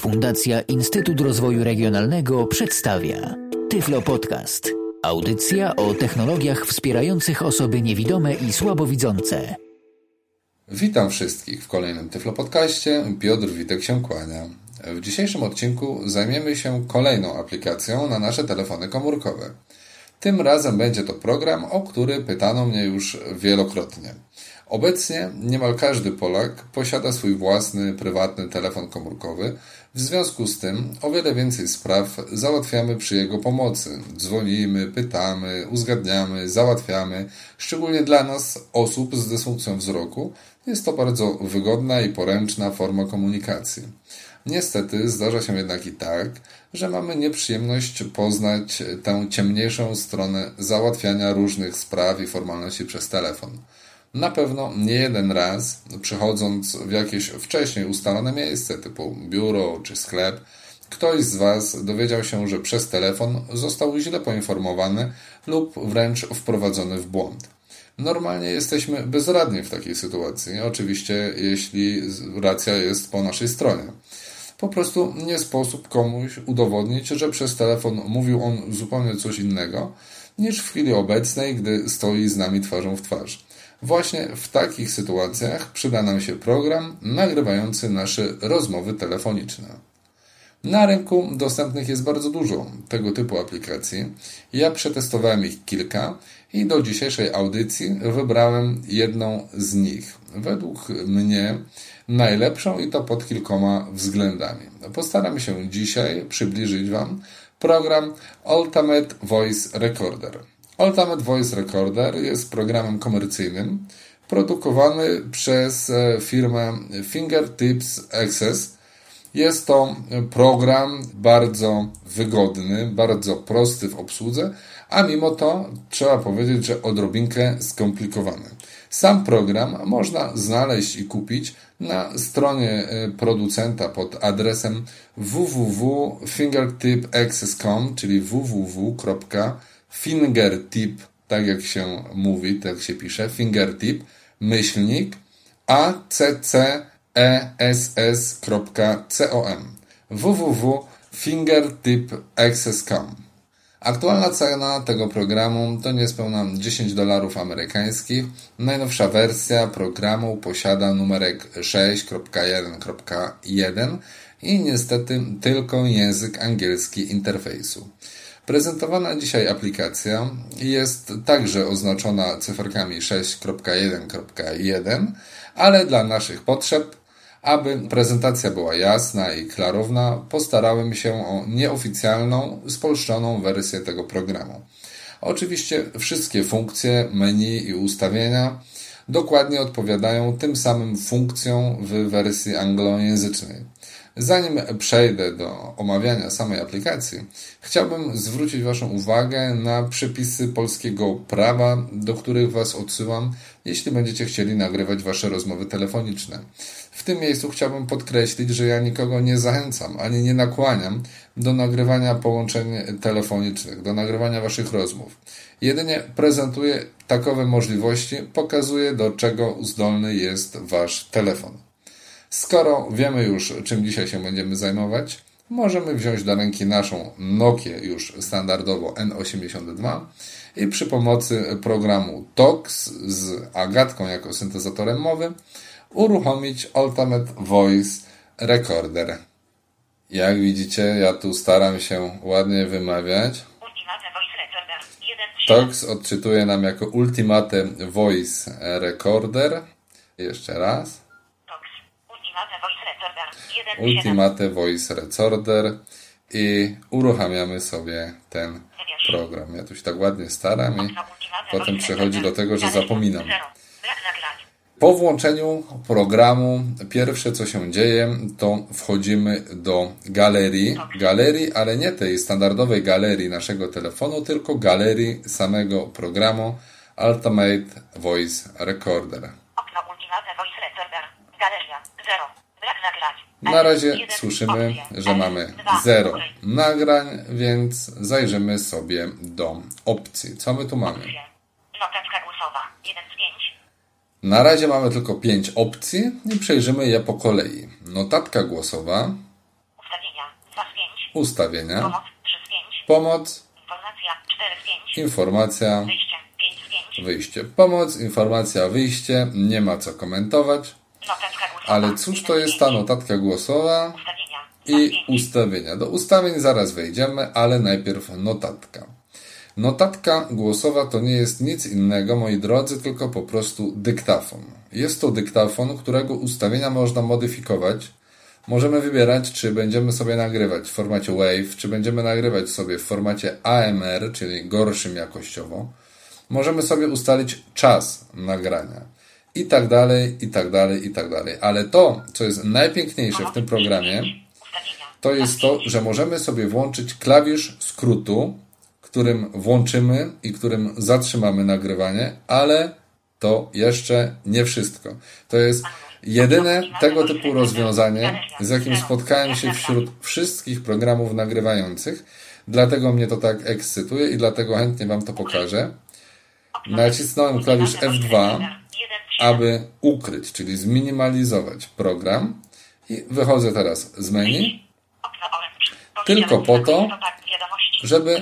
Fundacja Instytut Rozwoju Regionalnego przedstawia Tyflo Podcast. Audycja o technologiach wspierających osoby niewidome i słabowidzące. Witam wszystkich w kolejnym Tyflo Podcaście. Piotr Witek się kłania. W dzisiejszym odcinku zajmiemy się kolejną aplikacją na nasze telefony komórkowe. Tym razem będzie to program, o który pytano mnie już wielokrotnie. Obecnie niemal każdy Polak posiada swój własny, prywatny telefon komórkowy. W związku z tym o wiele więcej spraw załatwiamy przy jego pomocy. Dzwonimy, pytamy, uzgadniamy, załatwiamy. Szczególnie dla nas, osób z dysfunkcją wzroku, jest to bardzo wygodna i poręczna forma komunikacji. Niestety zdarza się jednak i tak, że mamy nieprzyjemność poznać tę ciemniejszą stronę załatwiania różnych spraw i formalności przez telefon. Na pewno nie jeden raz, przychodząc w jakieś wcześniej ustalone miejsce, typu biuro czy sklep, ktoś z Was dowiedział się, że przez telefon został źle poinformowany lub wręcz wprowadzony w błąd. Normalnie jesteśmy bezradni w takiej sytuacji, oczywiście jeśli racja jest po naszej stronie. Po prostu nie sposób komuś udowodnić, że przez telefon mówił on zupełnie coś innego niż w chwili obecnej, gdy stoi z nami twarzą w twarz. Właśnie w takich sytuacjach przyda nam się program nagrywający nasze rozmowy telefoniczne. Na rynku dostępnych jest bardzo dużo tego typu aplikacji. Ja przetestowałem ich kilka i do dzisiejszej audycji wybrałem jedną z nich. Według mnie najlepszą i to pod kilkoma względami. Postaram się dzisiaj przybliżyć Wam program Ultimate Voice Recorder. Ultimate Voice Recorder jest programem komercyjnym produkowany przez e, firmę Fingertips Access. Jest to program bardzo wygodny, bardzo prosty w obsłudze, a mimo to trzeba powiedzieć, że odrobinkę skomplikowany. Sam program można znaleźć i kupić na stronie e, producenta pod adresem www.fingertipaccess.com, czyli www.fingertip, tak jak się mówi, tak się pisze, fingertip, myślnik, access.com www.fingertipaccess.com Aktualna cena tego programu to niespełna 10 dolarów amerykańskich. Najnowsza wersja programu posiada numerek 6.1.1 i niestety tylko język angielski interfejsu. Prezentowana dzisiaj aplikacja jest także oznaczona cyferkami 6.1.1, ale dla naszych potrzeb aby prezentacja była jasna i klarowna, postarałem się o nieoficjalną, spolszczoną wersję tego programu. Oczywiście wszystkie funkcje, menu i ustawienia dokładnie odpowiadają tym samym funkcjom w wersji anglojęzycznej. Zanim przejdę do omawiania samej aplikacji, chciałbym zwrócić Waszą uwagę na przepisy polskiego prawa, do których Was odsyłam, jeśli będziecie chcieli nagrywać Wasze rozmowy telefoniczne. W tym miejscu chciałbym podkreślić, że ja nikogo nie zachęcam ani nie nakłaniam do nagrywania połączeń telefonicznych, do nagrywania Waszych rozmów. Jedynie prezentuję takowe możliwości, pokazuję do czego zdolny jest Wasz telefon. Skoro wiemy już, czym dzisiaj się będziemy zajmować, możemy wziąć do ręki naszą Nokię już standardowo N82 i przy pomocy programu TOX z Agatką jako syntezatorem mowy uruchomić Ultimate Voice Recorder. Jak widzicie, ja tu staram się ładnie wymawiać. TOX odczytuje nam jako Ultimate Voice Recorder. Jeszcze raz. Ultimate Voice Recorder i uruchamiamy sobie ten program. Ja tu się tak ładnie staram i potem przechodzi do tego, że zapominam. Po włączeniu programu pierwsze co się dzieje to wchodzimy do galerii, galerii, ale nie tej standardowej galerii naszego telefonu, tylko galerii samego programu Ultimate Voice Recorder. Okno Ultimate Voice Recorder. Galeria 0. Brak nagrań. Na razie słyszymy, że mamy 0 nagrań, więc zajrzymy sobie do opcji. Co my tu mamy? Notatka głosowa 1 z 5. Na razie mamy tylko 5 opcji i przejrzymy je po kolei. Notatka głosowa. ustawienia, Pomoc 3 z 5. pomoc, Informacja 4 z 5. informacja, Wyjście 5 z 5. wyjście. Pomoc, informacja, wyjście, nie ma co komentować. Ale cóż to jest ta notatka głosowa i ustawienia? Do ustawień zaraz wejdziemy, ale najpierw notatka. Notatka głosowa to nie jest nic innego, moi drodzy, tylko po prostu dyktafon. Jest to dyktafon, którego ustawienia można modyfikować. Możemy wybierać, czy będziemy sobie nagrywać w formacie WAV, czy będziemy nagrywać sobie w formacie AMR, czyli gorszym jakościowo. Możemy sobie ustalić czas nagrania i tak dalej, i tak dalej, i tak dalej. Ale to, co jest najpiękniejsze w tym programie, to jest to, że możemy sobie włączyć klawisz skrótu, którym włączymy i którym zatrzymamy nagrywanie, ale to jeszcze nie wszystko. To jest jedyne tego typu rozwiązanie, z jakim spotkałem się wśród wszystkich programów nagrywających. Dlatego mnie to tak ekscytuje i dlatego chętnie Wam to pokażę. Nacisnąłem klawisz F2, aby ukryć, czyli zminimalizować program. I wychodzę teraz z menu. Tylko po to, żeby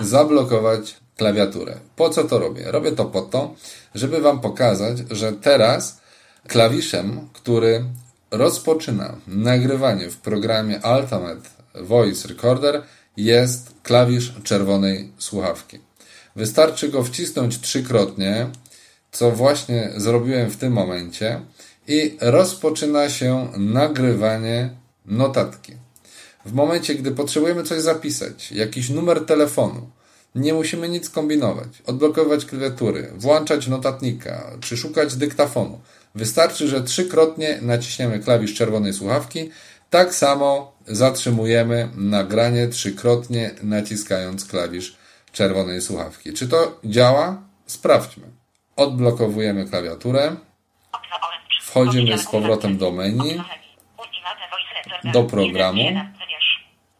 zablokować klawiaturę. Po co to robię? Robię to po to, żeby Wam pokazać, że teraz klawiszem, który rozpoczyna nagrywanie w programie Ultimate Voice Recorder jest klawisz czerwonej słuchawki. Wystarczy go wcisnąć trzykrotnie, co właśnie zrobiłem w tym momencie i rozpoczyna się nagrywanie notatki. W momencie, gdy potrzebujemy coś zapisać, jakiś numer telefonu, nie musimy nic kombinować, odblokować klawiatury, włączać notatnika czy szukać dyktafonu. Wystarczy, że trzykrotnie naciśniemy klawisz czerwonej słuchawki, tak samo zatrzymujemy nagranie trzykrotnie naciskając klawisz czerwonej słuchawki. Czy to działa? Sprawdźmy. Odblokowujemy klawiaturę, wchodzimy z powrotem do menu, do programu. Jeden, jeden, wybierz.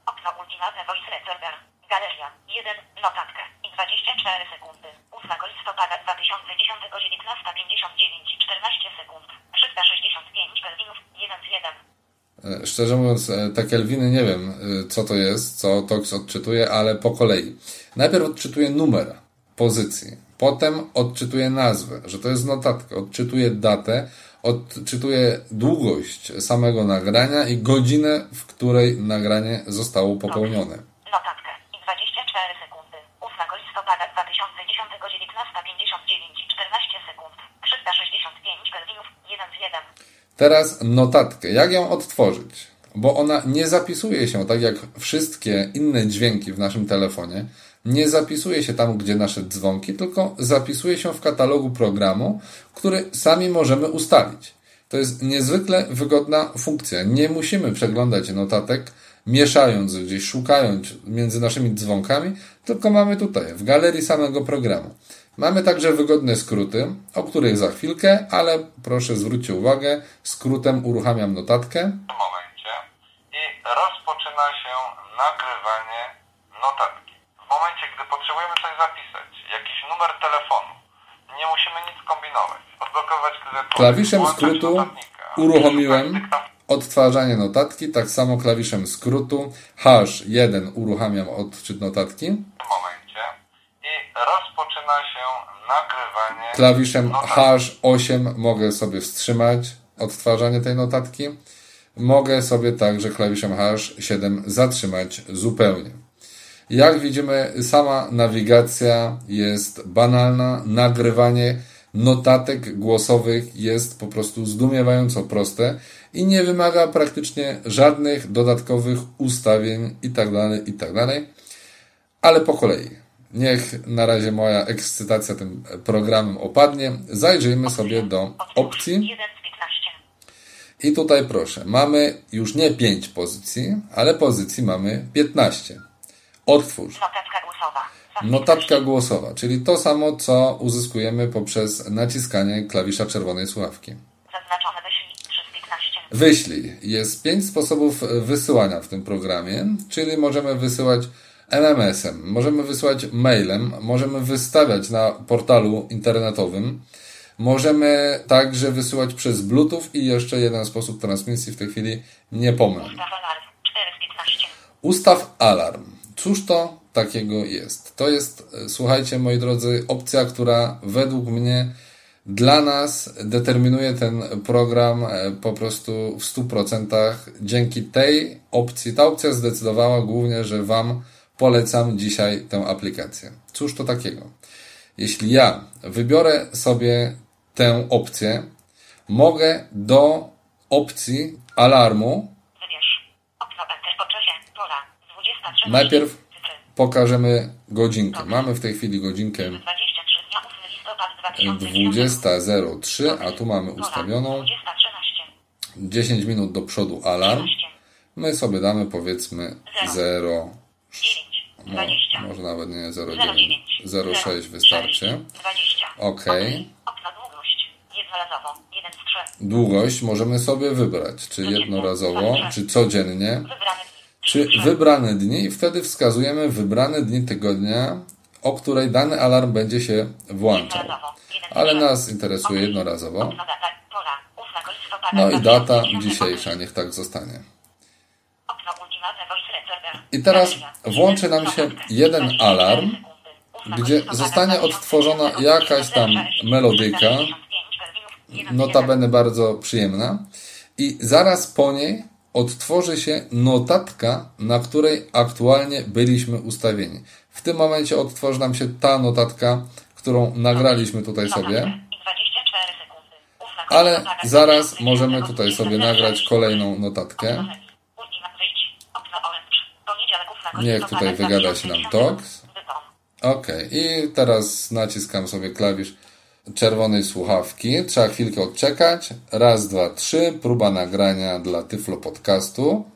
Okno Ultimate Voice Recorder. Galeria. 1. Notatka. I 24 sekundy. 8 listopada 2010 19.59 14 sekund. 365 kelwinów. 1 z 1. E, Szczerze mówiąc, te kelwiny nie wiem, e, co to jest, co TOX odczytuje, ale po kolei. Najpierw odczytuje numer pozycji, potem odczytuje nazwę, że to jest notatka, odczytuje datę, odczytuje długość samego nagrania i godzinę, w której nagranie zostało popełnione. Notatka. I 24 sekundy. 8 listopada 2010 19.59 14 sekund. 365 kelwinów. 1 z 1. Teraz notatkę. Jak ją odtworzyć? Bo ona nie zapisuje się tak jak wszystkie inne dźwięki w naszym telefonie. Nie zapisuje się tam, gdzie nasze dzwonki, tylko zapisuje się w katalogu programu, który sami możemy ustalić. To jest niezwykle wygodna funkcja. Nie musimy przeglądać notatek, mieszając gdzieś, szukając między naszymi dzwonkami, tylko mamy tutaj, w galerii samego programu. Mamy także wygodne skróty, o których za chwilkę, ale proszę zwróćcie uwagę, skrótem uruchamiam notatkę. tym momencie i rozpoczyna się nagrywanie notatki. W momencie, gdy potrzebujemy coś zapisać, jakiś numer telefonu, nie musimy nic kombinować. Odblokować klawiaturę. Klawiszem skrótu uruchomiłem odtwarzanie notatki, tak samo klawiszem skrótu hash 1 uruchamiam odczyt notatki. w momencie i rozpoczyna się nagrywanie Klawiszem notatki. hash 8 mogę sobie wstrzymać odtwarzanie tej notatki. Mogę sobie także klawiszem hash 7 zatrzymać zupełnie. Jak widzimy, sama nawigacja jest banalna, nagrywanie notatek głosowych jest po prostu zdumiewająco proste i nie wymaga praktycznie żadnych dodatkowych ustawień itd., itd. Ale po kolei. Niech na razie moja ekscytacja tym programem opadnie. Zajrzyjmy sobie do opcji. 1 z 15. I tutaj proszę, mamy już nie 5 pozycji, ale pozycji mamy 15. Odtwórz. Notatka głosowa. Notatka głosowa, czyli to samo, co uzyskujemy poprzez naciskanie klawisza czerwonej słuchawki. Zaznaczone wyślij 3 z 15. Wyślij. Jest 5 sposobów wysyłania w tym programie, czyli możemy wysyłać MMS-em, możemy wysyłać mailem, możemy wystawiać na portalu internetowym, możemy także wysyłać przez Bluetooth i jeszcze jeden sposób transmisji w tej chwili nie pomyl. Ustaw alarm 4 z 15. Ustaw alarm. Cóż to takiego jest? To jest, e, słuchajcie moi drodzy, opcja, która według mnie dla nas determinuje ten program e, po prostu w 100%. Dzięki tej opcji, ta opcja zdecydowała głównie, że Wam polecam dzisiaj tę aplikację. Cóż to takiego? Jeśli ja wybiorę sobie tę opcję, mogę do opcji alarmu Najpierw pokażemy godzinkę. Mamy w tej chwili godzinkę 23 dnia 8 listopad 2010. 20.03, a tu mamy ustawioną 20.13. 10 minut do przodu alarm. 13. My sobie damy powiedzmy 0, 9. no, 20. może nawet nie 0,9, 09. 0,6 wystarczy. 20. Ok. Długość. Jednorazowo. 1 z 3. Długość możemy sobie wybrać, czy jednorazowo, czy codziennie. Czy wybrane dni i wtedy wskazujemy wybrane dni tygodnia, o której dany alarm będzie się włączał. Jednorazowo. 1 z Ale 3. nas interesuje jednorazowo. Okno data. Pola. 8 listopada No i data 2010. dzisiejsza, niech tak zostanie. I teraz włączy nam się jeden 24 alarm, gdzie zostanie 2010. odtworzona jakaś tam melodyka, 365 Berlinów. notabene bardzo przyjemna, i zaraz po niej odtworzy się notatka, na której aktualnie byliśmy ustawieni. W tym momencie odtworzy nam się ta notatka, którą nagraliśmy tutaj sobie, I 24 sekundy. Ósma ale zaraz 2010. możemy tutaj sobie nagrać kolejną notatkę. Ultima wyjdź. Okno orange. Poniedziałek 8 Niech tutaj wygada się nam 2010. Tox. Ok, i teraz naciskam sobie klawisz czerwonej słuchawki. Trzeba chwilkę odczekać. Raz, dwa, trzy. Próba nagrania dla Tyflo Podcastu.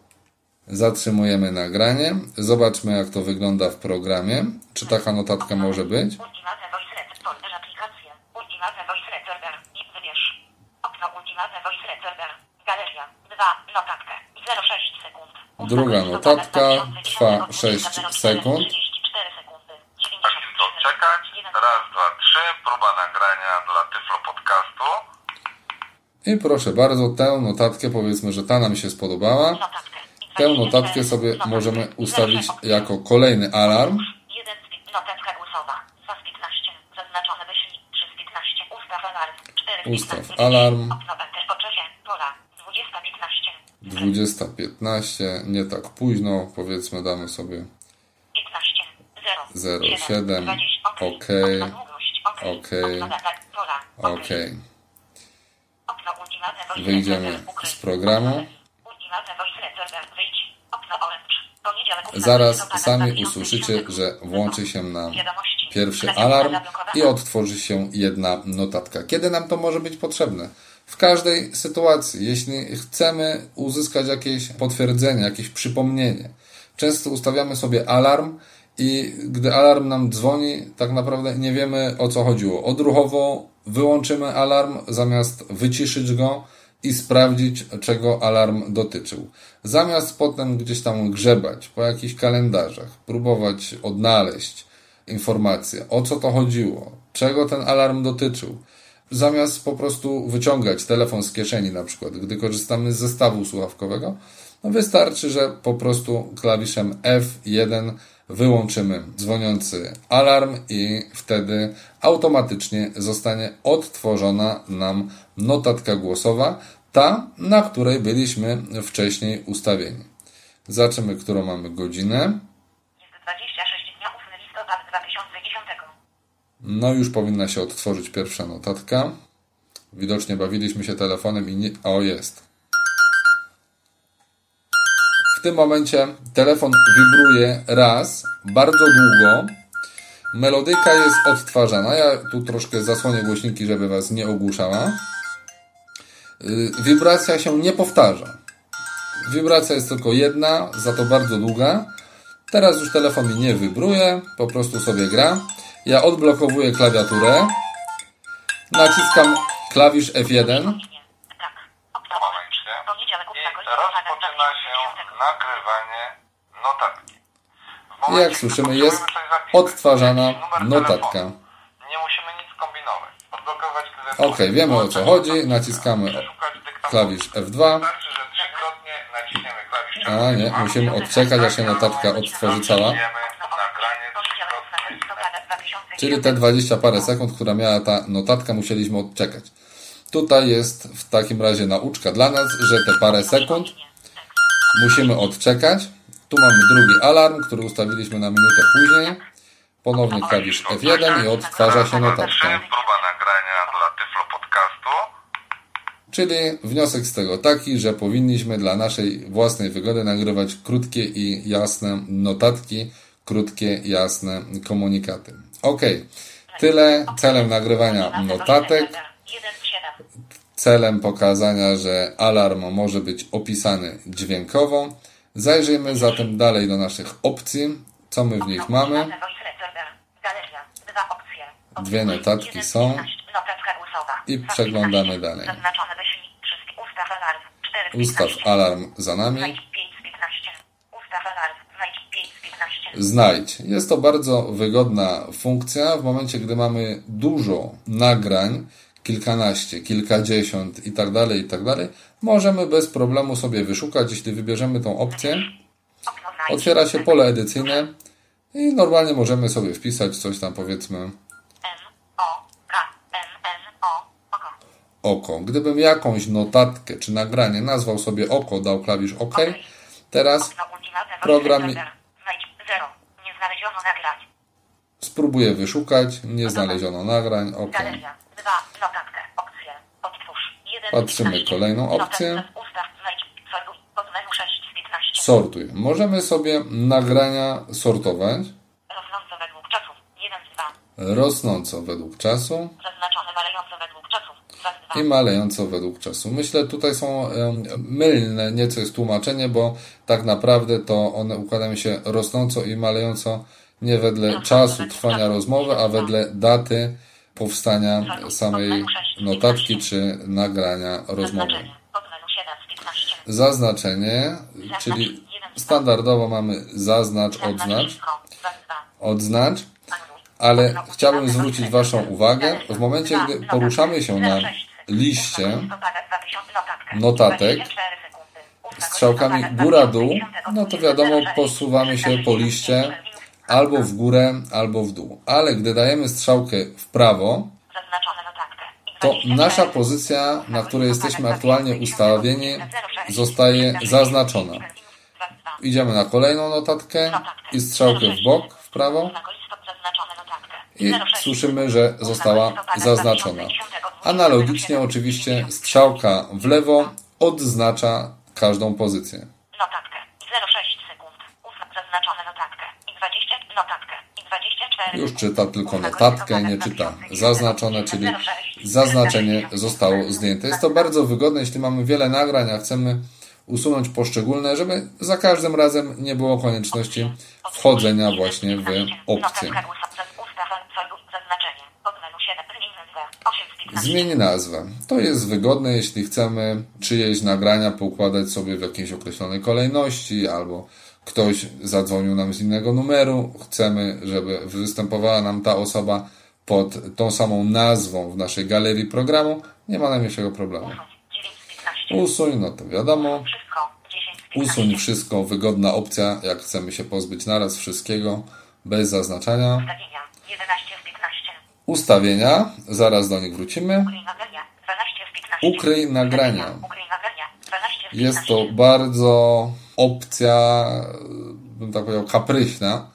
Zatrzymujemy nagranie. Zobaczmy, jak to wygląda w programie. Czy taka notatka może być? Ultimate voice recorder. Folder aplikacje. Ultimate voice recorder. I wybierz. Okno Ultimate voice recorder. Galeria. 2. Notatka. 0,6 sekund. Ósma Druga notatka 2010. trwa 6 04, sekund. 34 Raz, dwa, trzy. Próba nagrania dla Tyflo Podcastu. I proszę bardzo, tę notatkę powiedzmy, że ta nam się spodobała. Tę 24 notatkę sobie notatkę. możemy ustawić 06 jako kolejny alarm. Jeden z notatka głosowa. 2 z 15. Zaznaczone wyślij. 3 z 15. Ustaw alarm. 4 z Ustaw 15. alarm. Okno enter poczucie. Pola. 20 15. 20.15, nie tak późno, powiedzmy damy sobie 15. 0. 07. 20. OK. OK. OK. Wyjdziemy z programu. Ultimate voice recorder. Wyjdź. Okno orange. Poniedziałek 8 Zaraz sami 2010. usłyszycie, że włączy się Wiadomości. pierwszy alarm i odtworzy się jedna notatka. Kiedy nam to może być potrzebne? W każdej sytuacji, jeśli chcemy uzyskać jakieś potwierdzenie, jakieś przypomnienie, często ustawiamy sobie alarm i gdy alarm nam dzwoni, tak naprawdę nie wiemy o co chodziło. Odruchowo wyłączymy alarm zamiast wyciszyć go i sprawdzić, czego alarm dotyczył. Zamiast potem gdzieś tam grzebać po jakichś kalendarzach, próbować odnaleźć informacje, o co to chodziło, czego ten alarm dotyczył, zamiast po prostu wyciągać telefon z kieszeni, na przykład, gdy korzystamy z zestawu słuchawkowego, no wystarczy, że po prostu klawiszem F1 wyłączymy dzwoniący alarm i wtedy automatycznie zostanie odtworzona nam notatka głosowa, ta, na której byliśmy wcześniej ustawieni. Zobaczymy, którą mamy godzinę. Jest 26 dnia 8 listopad 2010. No już powinna się odtworzyć pierwsza notatka. Widocznie bawiliśmy się telefonem i nie... O, jest. Tym momencie telefon wibruje raz, bardzo długo. Melodyka jest odtwarzana. Ja tu troszkę zasłonię głośniki, żeby Was nie ogłuszała. Yy, Wibracja się nie powtarza. Wibracja jest tylko jedna, za to bardzo długa. Teraz już telefon mi nie wibruje, po prostu sobie gra. Ja odblokowuję klawiaturę. Naciskam klawisz F1. Tak. Okno Momencie. Poniedziałek I 8 listopada rozpoczyna się 2010. nagrywanie notatki. Momencie, jak słyszymy, jest odtwarzana notatka. Nie musimy nic kombinować. Odblokować klawiaturę. Ok, wiemy o co chodzi. Naciskamy klawisz F2 Wystarczy, że trzykrotnie naciśniemy klawisz A nie, musimy odczekać, aż się notatka odtworzy cała. Wiemy nagranie 3 listopada 2009 Czyli te 20 parę sekund, która miała ta notatka, musieliśmy odczekać. Tutaj jest w takim razie nauczka dla nas, że te parę sekund musimy odczekać. Tu mamy drugi alarm, który ustawiliśmy na minutę później. Ponownie klawisz F1 i odtwarza się notatka. Próba nagrania dla Tyflo Podcastu. Czyli wniosek z tego taki, że powinniśmy dla naszej własnej wygody nagrywać krótkie i jasne notatki, krótkie, jasne komunikaty. Ok, tyle celem nagrywania notatek, 1,7 celem pokazania, że alarm może być opisany dźwiękowo. Zajrzyjmy zatem dalej do naszych opcji, co my w nich mamy. Dwie notatki są. 15. Notatka głosowa. I przeglądamy 15. dalej. Ustaw alarm. 4 z Ustaw 15. alarm za nami. Znajdź 5 z 15. Ustaw alarm. Znajdź 5 z 15. Znajdź. Jest to bardzo wygodna funkcja w momencie, gdy mamy dużo nagrań, kilkanaście, kilkadziesiąt i tak dalej, i tak dalej. Możemy bez problemu sobie wyszukać, jeśli wybierzemy tą opcję. Otwiera się pole edycyjne i normalnie możemy sobie wpisać coś tam powiedzmy. Oko. Gdybym jakąś notatkę czy nagranie nazwał sobie oko, dał klawisz OK, teraz program Recorder. Znajdź 0. Nie znaleziono nagrań. spróbuję wyszukać, nie znaleziono nagrań, OK. Galeria. 2. Notatkę. Odtwórz. 1 Patrzymy 15. kolejną opcję. Notatkę. Ustaw. Znajdź. Sortuj. Pod menu 6 z 15. Sortuj. Możemy sobie nagrania sortować Rosnąco według czasów. 1 z 2. rosnąco według czasu Zaznaczone malejąco według czasów. 2 z 2. i malejąco według czasu. Myślę, tutaj są mylne nieco jest tłumaczenie, bo tak naprawdę to one układają się rosnąco i malejąco nie wedle czasu trwania rozmowy, a wedle daty powstania samej notatki czy nagrania rozmowy. Zaznaczenie. Pod menu 7 z 15. Zaznaczenie, czyli standardowo mamy zaznacz, odznacz, wszystko. 2 z 2. odznacz, ale chciałbym zwrócić Waszą uwagę, w momencie, gdy poruszamy się na 06. liście Listopada 2000. Notatkę. notatek 24 sekundy. Ósma strzałkami góra-dół, 2010. no to wiadomo, posuwamy się po liście albo w górę, albo w dół. Ale gdy dajemy strzałkę w prawo, to 24 nasza pozycja, na której jesteśmy aktualnie ustawieni, zostaje zaznaczona. Idziemy na kolejną notatkę i strzałkę w bok, w prawo i słyszymy, że została zaznaczona. Analogicznie oczywiście strzałka w lewo odznacza każdą pozycję. Notatkę. 06 sekund. Ósma zaznaczone notatkę. I 20 notatkę. I 24. Już czyta tylko notatkę, nie czyta zaznaczone, czyli zaznaczenie zostało zdjęte. Jest to bardzo wygodne, jeśli mamy wiele nagrań, a chcemy usunąć poszczególne, żeby za każdym razem nie było konieczności wchodzenia właśnie w opcję. Notatka głosowa. Ustaw celu zaznaczenie. Pod menu 7. Zmień nazwę. 8 z 15. Zmień nazwę. To jest wygodne, jeśli chcemy czyjeś nagrania poukładać sobie w jakiejś określonej kolejności, albo ktoś zadzwonił nam z innego numeru, chcemy, żeby występowała nam ta osoba pod tą samą nazwą w naszej galerii programu, nie ma najmniejszego problemu. 9 z 15. Usuń, no to wiadomo. Wszystko. 10 z 15. Usuń wszystko, wygodna opcja, jak chcemy się pozbyć naraz wszystkiego, bez zaznaczania. Ustawienia. 11 z 15. Ustawienia, zaraz do nich wrócimy. Ukryj nagrania. 12 z 15. Ukryj nagrania. Ukryj nagrania. 12 z 15. Jest to bardzo opcja, bym tak powiedział, kapryśna.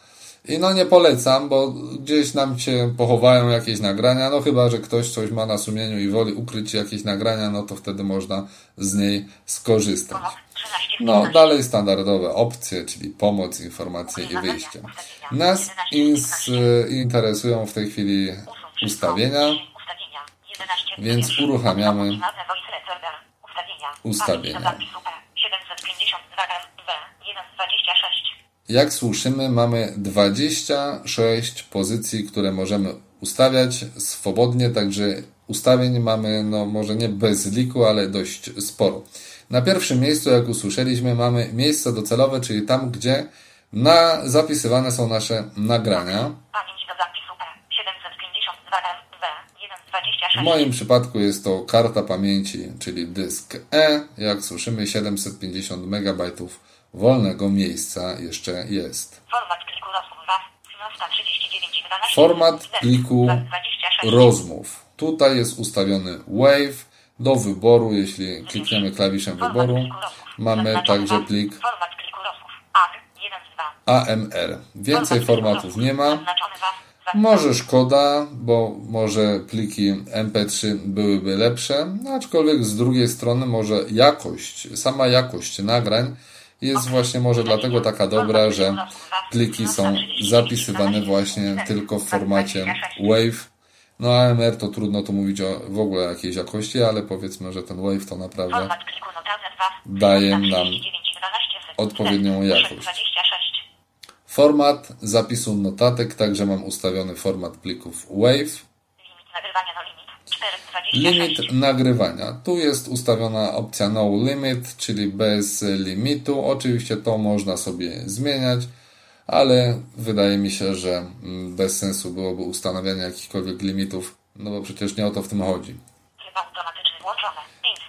I no nie polecam, bo gdzieś nam się pochowają jakieś nagrania, no chyba, że ktoś coś ma na sumieniu i woli ukryć jakieś nagrania, no to wtedy można z niej skorzystać. Pomoc. 13 z No, 15. dalej standardowe opcje, czyli pomoc, informacje i wyjście. Nas ins, interesują w tej chwili ustawienia, Ustawienia. 11 z więc 15. uruchamiamy. Ustawienia. Ustawienia. Pamięć do zapisu E. 752 MB. 126. Jak słyszymy, mamy 26 pozycji, które możemy ustawiać swobodnie, także ustawień mamy, no może nie bez liku, ale dość sporo. Na pierwszym miejscu, jak usłyszeliśmy, mamy miejsce docelowe, czyli tam, gdzie na, zapisywane są nasze nagrania. Pamięć do zapisu E. 752 MB. 126. W moim przypadku jest to karta pamięci, czyli dysk E. Jak słyszymy, 750 MB wolnego miejsca jeszcze jest. Format pliku rozmów 2. 139 12. Format pliku 26. rozmów. Tutaj jest ustawiony Wave do wyboru. Jeśli klikniemy klawiszem wyboru, mamy także plik Format pliku rozmów. AR 1 z 2. AMR. Więcej formatów nie ma. Może szkoda, bo może pliki MP3 byłyby lepsze, no aczkolwiek z drugiej strony może jakość, sama jakość nagrań jest właśnie może dlatego taka dobra, że pliki są zapisywane właśnie tylko w formacie WAV. No AMR to trudno tu mówić o w ogóle jakiejś jakości, ale powiedzmy, że ten WAV to naprawdę Format pliku notatne 2. daje nam 139 12 sekund. odpowiednią jakość. 26. format zapisu notatek, także mam ustawiony format plików WAV. Limit nagrywania no limit. 426. Limit nagrywania. Tu jest ustawiona opcja no limit, czyli bez limitu. Oczywiście to można sobie zmieniać, ale wydaje mi się, że bez sensu byłoby ustanawianie jakichkolwiek limitów, no bo przecież nie o to w tym chodzi.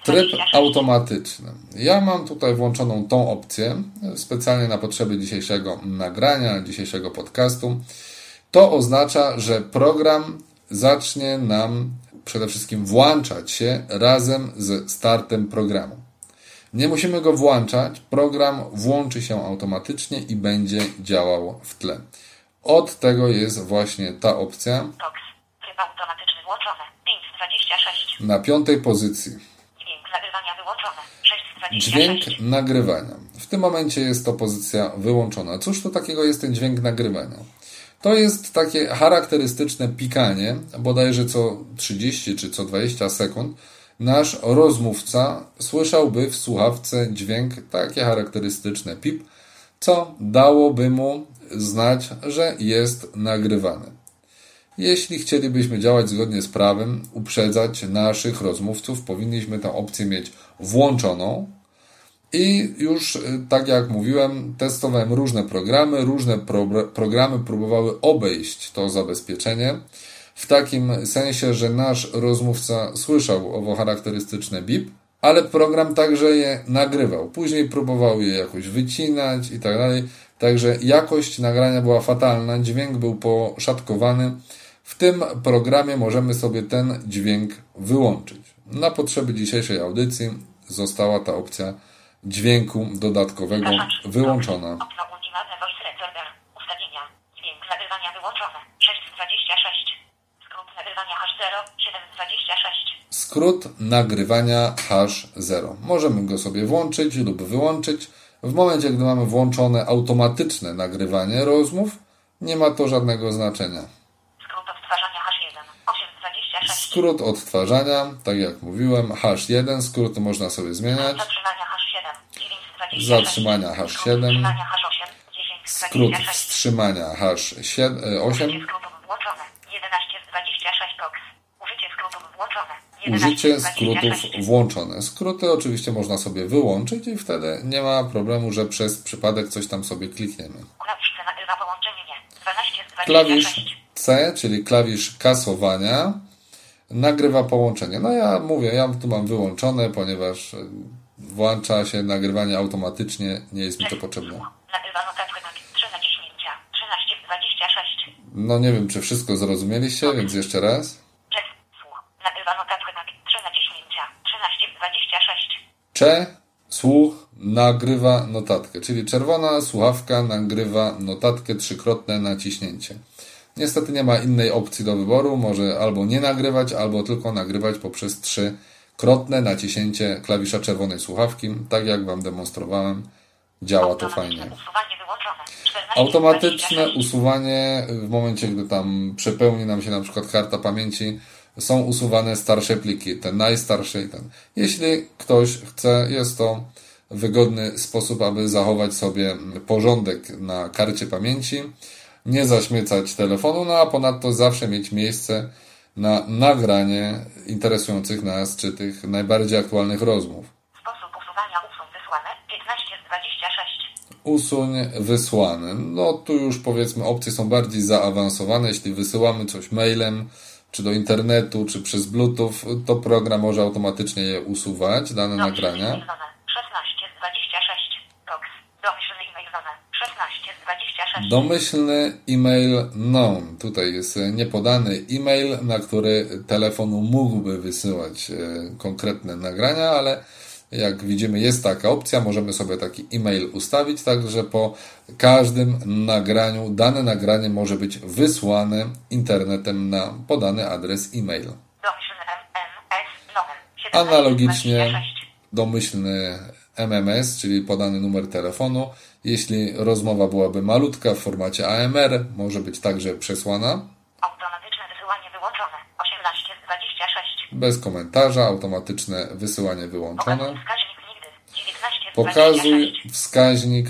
Tryb automatyczny włączony. Tryb 526. automatyczny. Ja mam tutaj włączoną tą opcję specjalnie na potrzeby dzisiejszego nagrania, dzisiejszego podcastu. To oznacza, że program zacznie nam przede wszystkim włączać się razem ze startem programu. Nie musimy go włączać, program włączy się automatycznie i będzie działał w tle. Od tego jest właśnie ta opcja TOX. Tryb automatyczny włączony. 526. na piątej pozycji. Dźwięk nagrywania wyłączony. 626. Dźwięk nagrywania. W tym momencie jest to pozycja wyłączona. Cóż to takiego jest ten dźwięk nagrywania? To jest takie charakterystyczne pikanie, bodajże co 30 czy co 20 sekund. Nasz rozmówca słyszałby w słuchawce dźwięk takie charakterystyczne pip, co dałoby mu znać, że jest nagrywane. Jeśli chcielibyśmy działać zgodnie z prawem, uprzedzać naszych rozmówców, powinniśmy tę opcję mieć włączoną. I już, y, tak jak mówiłem, testowałem różne programy, różne pro- programy próbowały obejść to zabezpieczenie. W takim sensie, że nasz rozmówca słyszał owo charakterystyczne bip, ale program także je nagrywał. Później próbował je jakoś wycinać i tak dalej. Także jakość nagrania była fatalna, dźwięk był poszatkowany. W tym programie możemy sobie ten dźwięk wyłączyć. Na potrzeby dzisiejszej audycji została ta opcja dźwięku dodatkowego wyłączona. Okno ultimatne voice recorder. Ustawienia. Dźwięk nagrywania wyłączony. 626. Skrót nagrywania H0. 726. Skrót nagrywania hash 0. Możemy go sobie włączyć lub wyłączyć. W momencie, gdy mamy włączone automatyczne nagrywanie rozmów, nie ma to żadnego znaczenia. Skrót odtwarzania H1. 826. Skrót odtwarzania, tak jak mówiłem, hash 1, skróty można sobie zmieniać. Zatrzymania H7. 926. Zatrzymania H7. Skrót wstrzymania H8. 10 z Skrót 26. wstrzymania hash 7, e, 8. Użycie skrótów włączone. 11 z 26 TOX. Użycie skrótów włączone. 11 Użycie z skrótów 26. włączone. Skróty oczywiście można sobie wyłączyć i wtedy nie ma problemu, że przez przypadek coś tam sobie klikniemy. Klawisz C nagrywa połączenie nie. 12 z 26. Klawisz C, czyli klawisz kasowania, nagrywa połączenie. No ja mówię, ja tu mam wyłączone, ponieważ włącza się nagrywanie automatycznie, nie jest mi to potrzebne. Nagrywa notatkę na 3 naciśnięcia. 13 z 26. No nie wiem, czy wszystko zrozumieliście, więc jeszcze raz. Czek. Słuch. Nagrywa notatkę na 3 naciśnięcia. 13 z 26. Cze, słuch, nagrywa notatkę, czyli czerwona słuchawka nagrywa notatkę trzykrotne naciśnięcie. Niestety nie ma innej opcji do wyboru, może albo nie nagrywać, albo tylko nagrywać poprzez trzykrotne naciśnięcie klawisza czerwonej słuchawki, tak jak Wam demonstrowałem. Działa to fajnie. Usuwanie wyłączone. 14 z Automatyczne 26. usuwanie w momencie, gdy tam przepełni nam się na przykład karta pamięci, są usuwane starsze pliki, te najstarsze i ten. Jeśli ktoś chce, jest to wygodny sposób, aby zachować sobie porządek na karcie pamięci, nie zaśmiecać telefonu, no a ponadto zawsze mieć miejsce na nagranie interesujących nas, czy tych najbardziej aktualnych rozmów. Sposób usuwania usuń wysłane. 15 z 26. Usuń wysłany. No tu już powiedzmy opcje są bardziej zaawansowane. Jeśli wysyłamy coś mailem, czy do internetu, czy przez Bluetooth, to program może automatycznie je usuwać, dane nagrania. 16 z 26. TOX. DOS. 6. Domyślny e-mail known. Tutaj jest e, niepodany e-mail, na który telefon mógłby wysyłać e, konkretne nagrania, ale jak widzimy jest taka opcja, możemy sobie taki e-mail ustawić, tak że po każdym nagraniu dane nagranie może być wysłane internetem na podany adres e-mail. Domyślny MMS numer 17 Analogicznie 26. domyślny MMS, czyli podany numer telefonu. Jeśli rozmowa byłaby malutka w formacie AMR, może być także przesłana Automatyczne wysyłanie wyłączone 18 z 26. bez komentarza, automatyczne wysyłanie wyłączone. Pokazuj wskaźnik nigdy 19 z Pokazuj 26. wskaźnik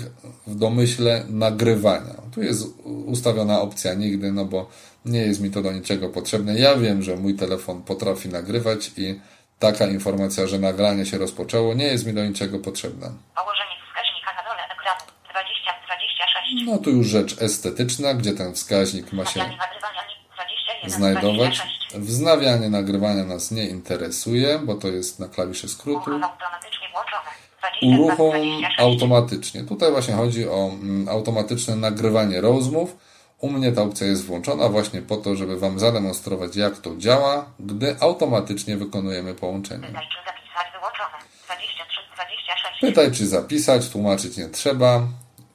w domyśle nagrywania. Tu jest ustawiona opcja nigdy, no bo nie jest mi to do niczego potrzebne. Ja wiem, że mój telefon potrafi nagrywać i taka informacja, że nagranie się rozpoczęło, nie jest mi do niczego potrzebna. Położenie wskaźnika na dole ekranu 20 z 26. No tu już rzecz estetyczna, gdzie ten wskaźnik ma się Wznawianie nagrywania ni- 21 z znajdować. 26. Wznawianie nagrywania nas nie interesuje, bo to jest na klawiszy skrótu. Uruchom automatycznie włączone 20 z Uruchom 26. automatycznie. Tutaj właśnie chodzi o mm, automatyczne nagrywanie rozmów. U mnie ta opcja jest włączona właśnie po to, żeby Wam zademonstrować, jak to działa, gdy automatycznie wykonujemy połączenie. Pytaj czy zapisać wyłączone 23 z 26. Pytaj, czy zapisać, tłumaczyć nie trzeba.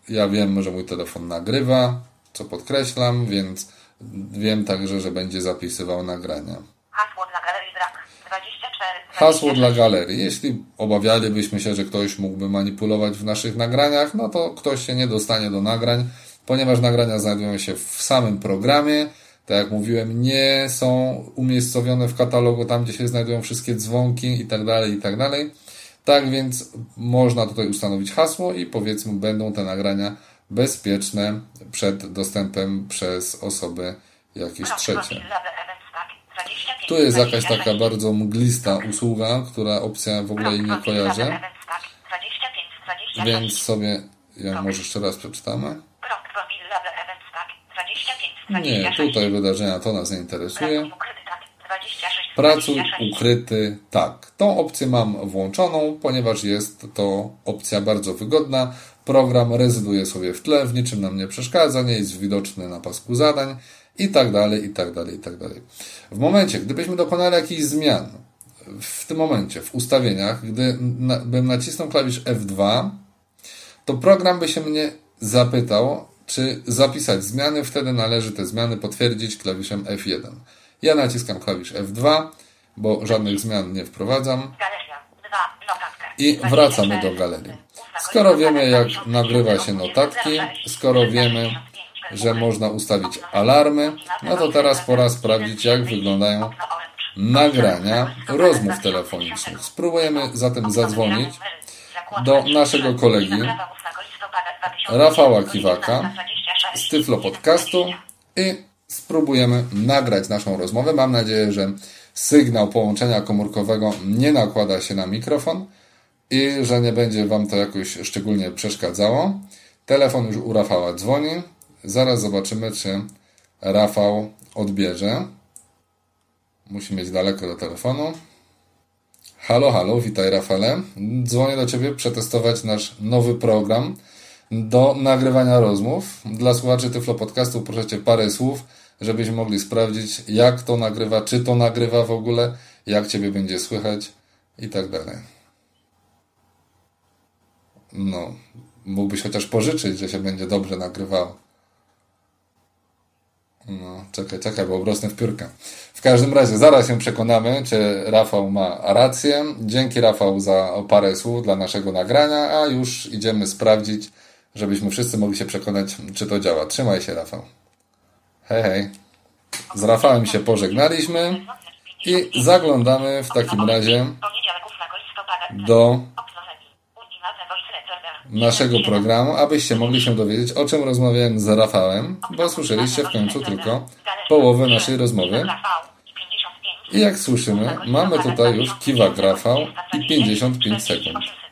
Ja wiem, że mój telefon nagrywa, co podkreślam, więc wiem także, że będzie zapisywał nagrania. Hasło dla galerii brak 24 z 26. Hasło dla galerii. Jeśli obawialibyśmy się, że ktoś mógłby manipulować w naszych nagraniach, no to ktoś się nie dostanie do nagrań, ponieważ nagrania znajdują się w samym programie. Tak jak mówiłem, nie są umiejscowione w katalogu tam, gdzie się znajdują wszystkie dzwonki i tak dalej, i tak więc można tutaj ustanowić hasło i powiedzmy będą te nagrania bezpieczne przed dostępem przez osoby jakieś trzecie. Tu jest jakaś taka bardzo mglista usługa, która opcja w ogóle jej nie kojarzę, więc sobie ją może jeszcze raz przeczytamy. Nie, tutaj wydarzenia to nas nie interesuje. Pracuj ukryty, tak. Tą opcję mam włączoną, ponieważ jest to opcja bardzo wygodna. Program rezyduje sobie w tle, w niczym nam nie przeszkadza, nie jest widoczny na pasku zadań i tak dalej, i tak dalej, i tak dalej. W momencie, gdybyśmy dokonali jakichś zmian, w tym momencie, w ustawieniach, gdybym nacisnął klawisz F2, to program by się mnie zapytał, czy zapisać zmiany, wtedy należy te zmiany potwierdzić klawiszem F1. Ja naciskam klawisz F2, bo żadnych zmian nie wprowadzam. I wracamy do galerii. Skoro wiemy, jak nagrywa się notatki, skoro wiemy, że można ustawić alarmy, no to teraz pora sprawdzić, jak wyglądają nagrania rozmów telefonicznych. Spróbujemy zatem zadzwonić do naszego kolegi Rafała Kiwaka z Tyflo Podcastu i spróbujemy nagrać naszą rozmowę. Mam nadzieję, że sygnał połączenia komórkowego nie nakłada się na mikrofon i że nie będzie Wam to jakoś szczególnie przeszkadzało. Telefon już u Rafała dzwoni. Zaraz zobaczymy, czy Rafał odbierze. Musi mieć daleko do telefonu. Halo, halo, witaj Rafale. Dzwonię do Ciebie przetestować nasz nowy program do nagrywania rozmów. Dla słuchaczy Tyflo Podcastu proszę Cię parę słów, żebyśmy mogli sprawdzić, jak to nagrywa, czy to nagrywa w ogóle, jak Ciebie będzie słychać i tak dalej. No, mógłbyś chociaż pożyczyć, że się będzie dobrze nagrywało. No, czekaj, czekaj, bo obrosnę w piórkę. W każdym razie, zaraz się przekonamy, czy Rafał ma rację. Dzięki Rafał za parę słów dla naszego nagrania, a już idziemy sprawdzić, żebyśmy wszyscy mogli się przekonać, czy to działa. Trzymaj się, Rafał. Hej, hej. Z Rafałem się pożegnaliśmy i zaglądamy w takim razie do naszego programu, abyście mogli się dowiedzieć, o czym rozmawiałem z Rafałem, bo słyszeliście w końcu tylko połowę naszej rozmowy. I jak słyszymy, mamy tutaj już kiwak Rafał i 55 sekund.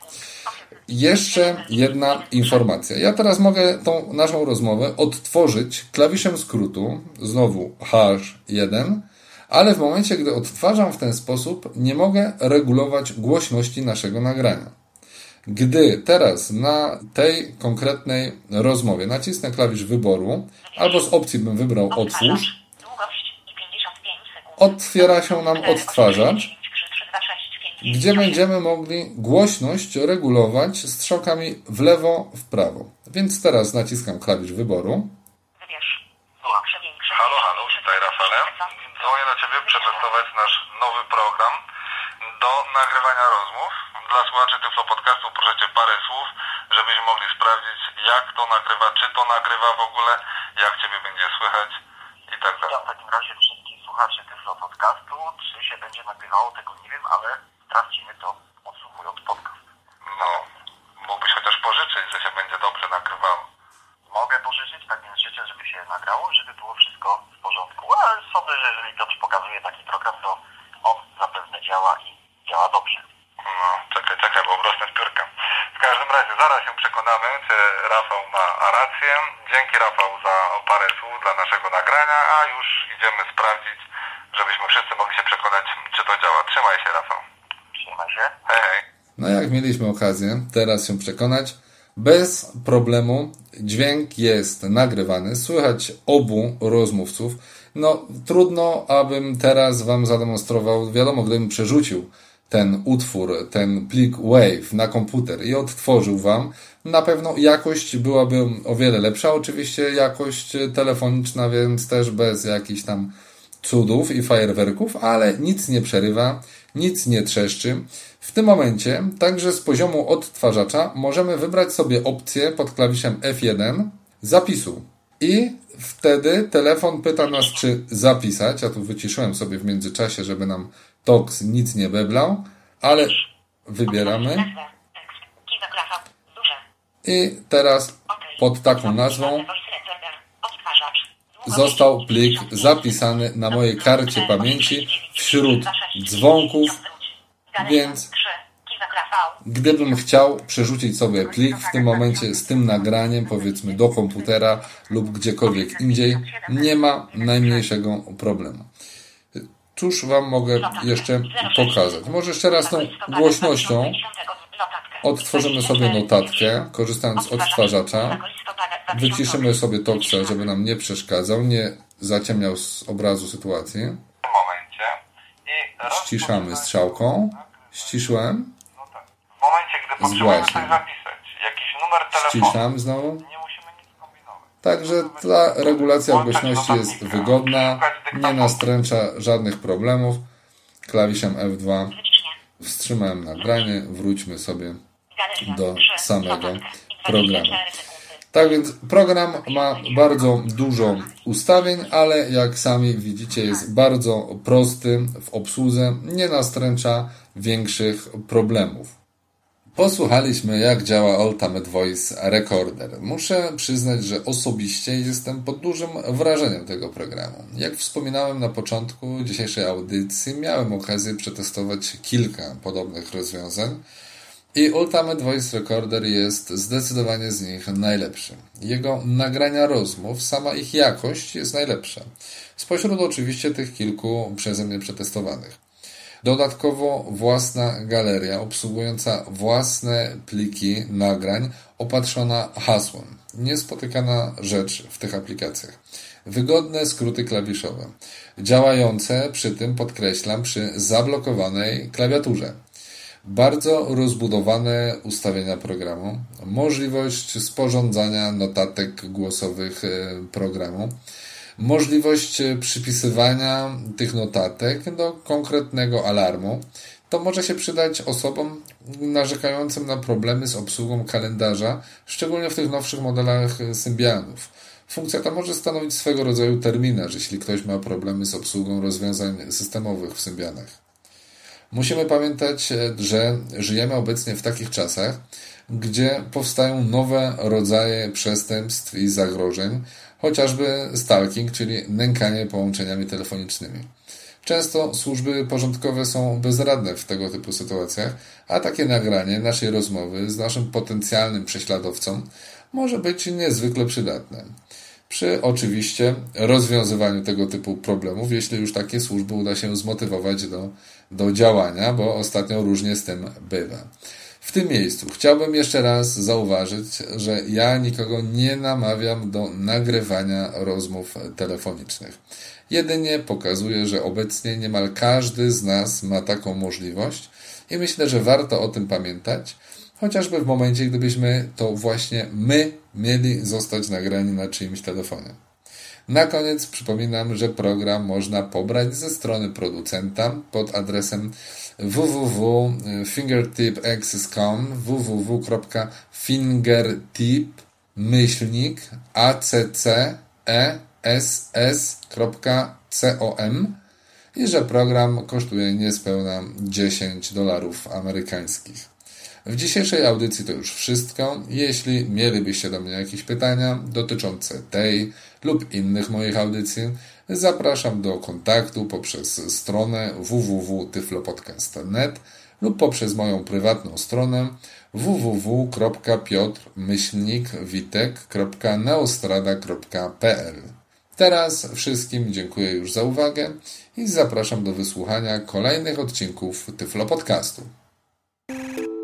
Jeszcze jedna informacja. Ja teraz mogę tą naszą rozmowę odtworzyć klawiszem skrótu, znowu H1, ale w momencie, gdy odtwarzam w ten sposób, nie mogę regulować głośności naszego nagrania. Gdy teraz na tej konkretnej rozmowie nacisnę klawisz wyboru, albo z opcji bym wybrał otwórz, otwiera się nam odtwarzacz, gdzie będziemy mogli głośność regulować strzałkami w lewo, w prawo. Więc teraz naciskam klawisz wyboru. Halo, halo, witaj Rafale. Dzwonię do Ciebie przetestować nasz nowy program do nagrywania rozmów. Dla słuchaczy Tyflo Podcastu proszę Cię parę słów, żebyśmy mogli sprawdzić jak to nagrywa, czy to nagrywa w ogóle, jak Ciebie będzie słychać i tak dalej. w takim razie wszystkich słuchaczy Tyflo Podcastu, czy się będzie nagrywało, tego nie wiem, ale sprawdzimy to odsłuchując podcast. No, mógłbyś chociaż pożyczyć, że się będzie dobrze nagrywało. Mogę pożyczyć, tak więc życzę, żeby się nagrało, żeby było wszystko w porządku, ale sądzę, że jeżeli to pokazuje taki program, to on zapewne działa i działa dobrze. No, czekaj, czekaj, bo urosnę z piórka. W każdym razie zaraz się przekonamy, czy Rafał ma rację. Dzięki Rafał za parę słów dla naszego nagrania, a już idziemy sprawdzić, żebyśmy wszyscy mogli się przekonać, czy to działa. Trzymaj się Rafał. Hej. No jak mieliśmy okazję teraz się przekonać, bez problemu dźwięk jest nagrywany, słychać obu rozmówców. No trudno, abym teraz Wam zademonstrował, wiadomo, gdybym przerzucił ten utwór, ten plik WAV na komputer i odtworzył Wam, na pewno jakość byłaby o wiele lepsza. Oczywiście jakość telefoniczna, więc też bez jakichś tam cudów i fajerwerków, ale nic nie przerywa, nic nie trzeszczy. W tym momencie, także z poziomu odtwarzacza, możemy wybrać sobie opcję pod klawiszem F1 zapisu. I wtedy telefon pyta nas, czy zapisać. Ja tu wyciszyłem sobie w międzyczasie, żeby nam TOX nic nie beblał, ale wybieramy. I teraz pod taką nazwą został plik zapisany na mojej karcie pamięci wśród dzwonków, więc gdybym chciał przerzucić sobie plik w tym momencie z tym nagraniem, powiedzmy do komputera lub gdziekolwiek indziej, nie ma najmniejszego problemu. Cóż Wam mogę jeszcze pokazać? Może jeszcze raz tą głośnością odtworzymy sobie notatkę, korzystając z odtwarzacza. Wyciszymy sobie toksa, żeby nam nie przeszkadzał, nie zaciemniał z obrazu sytuacji. W tym momencie i Ściszamy strzałką. Ściszyłem. No tak. W momencie, gdy potrzebujemy coś zapisać, jakiś numer telefonu, Ściszam znowu. nie musimy nic kombinować. Także ta regulacja głośności jest wygodna, nie nastręcza żadnych problemów. Klawiszem F2 wstrzymałem nagranie, wróćmy sobie do samego programu. Tak więc program ma bardzo dużo ustawień, ale jak sami widzicie jest bardzo prosty w obsłudze, nie nastręcza większych problemów. Posłuchaliśmy, jak działa Ultimate Voice Recorder. Muszę przyznać, że osobiście jestem pod dużym wrażeniem tego programu. Jak wspominałem na początku dzisiejszej audycji, miałem okazję przetestować kilka podobnych rozwiązań i Ultimate Voice Recorder jest zdecydowanie z nich najlepszy. Jego nagrania rozmów, sama ich jakość jest najlepsza. Spośród oczywiście tych kilku przeze mnie przetestowanych. Dodatkowo własna galeria obsługująca własne pliki nagrań opatrzona hasłem. Niespotykana rzecz w tych aplikacjach. Wygodne skróty klawiszowe. Działające przy tym, podkreślam, przy zablokowanej klawiaturze. Bardzo rozbudowane ustawienia programu. Możliwość sporządzania notatek głosowych e, programu możliwość przypisywania tych notatek do konkretnego alarmu. To może się przydać osobom narzekającym na problemy z obsługą kalendarza, szczególnie w tych nowszych modelach Symbianów. Funkcja ta może stanowić swego rodzaju terminarz, jeśli ktoś ma problemy z obsługą rozwiązań systemowych w Symbianach. Musimy pamiętać, że żyjemy obecnie w takich czasach, gdzie powstają nowe rodzaje przestępstw i zagrożeń, chociażby stalking, czyli nękanie połączeniami telefonicznymi. Często służby porządkowe są bezradne w tego typu sytuacjach, a takie nagranie naszej rozmowy z naszym potencjalnym prześladowcą może być niezwykle przydatne. Przy oczywiście rozwiązywaniu tego typu problemów, jeśli już takie służby uda się zmotywować do, do działania, bo ostatnio różnie z tym bywa. W tym miejscu chciałbym jeszcze raz zauważyć, że ja nikogo nie namawiam do nagrywania rozmów telefonicznych. Jedynie pokazuję, że obecnie niemal każdy z nas ma taką możliwość i myślę, że warto o tym pamiętać, chociażby w momencie, gdybyśmy to właśnie my mieli zostać nagrani na czyimś telefonie. Na koniec przypominam, że program można pobrać ze strony producenta pod adresem www.fingertipaccess.com www.fingertip.access.com i że program kosztuje niespełna 10 dolarów amerykańskich. W dzisiejszej audycji to już wszystko. Jeśli mielibyście do mnie jakieś pytania dotyczące tej lub innych moich audycji, zapraszam do kontaktu poprzez stronę www.tyflopodcast.net lub poprzez moją prywatną stronę www.piotrmyślnikwitek.neostrada.pl Teraz wszystkim dziękuję już za uwagę i zapraszam do wysłuchania kolejnych odcinków Tyflo Podcastu.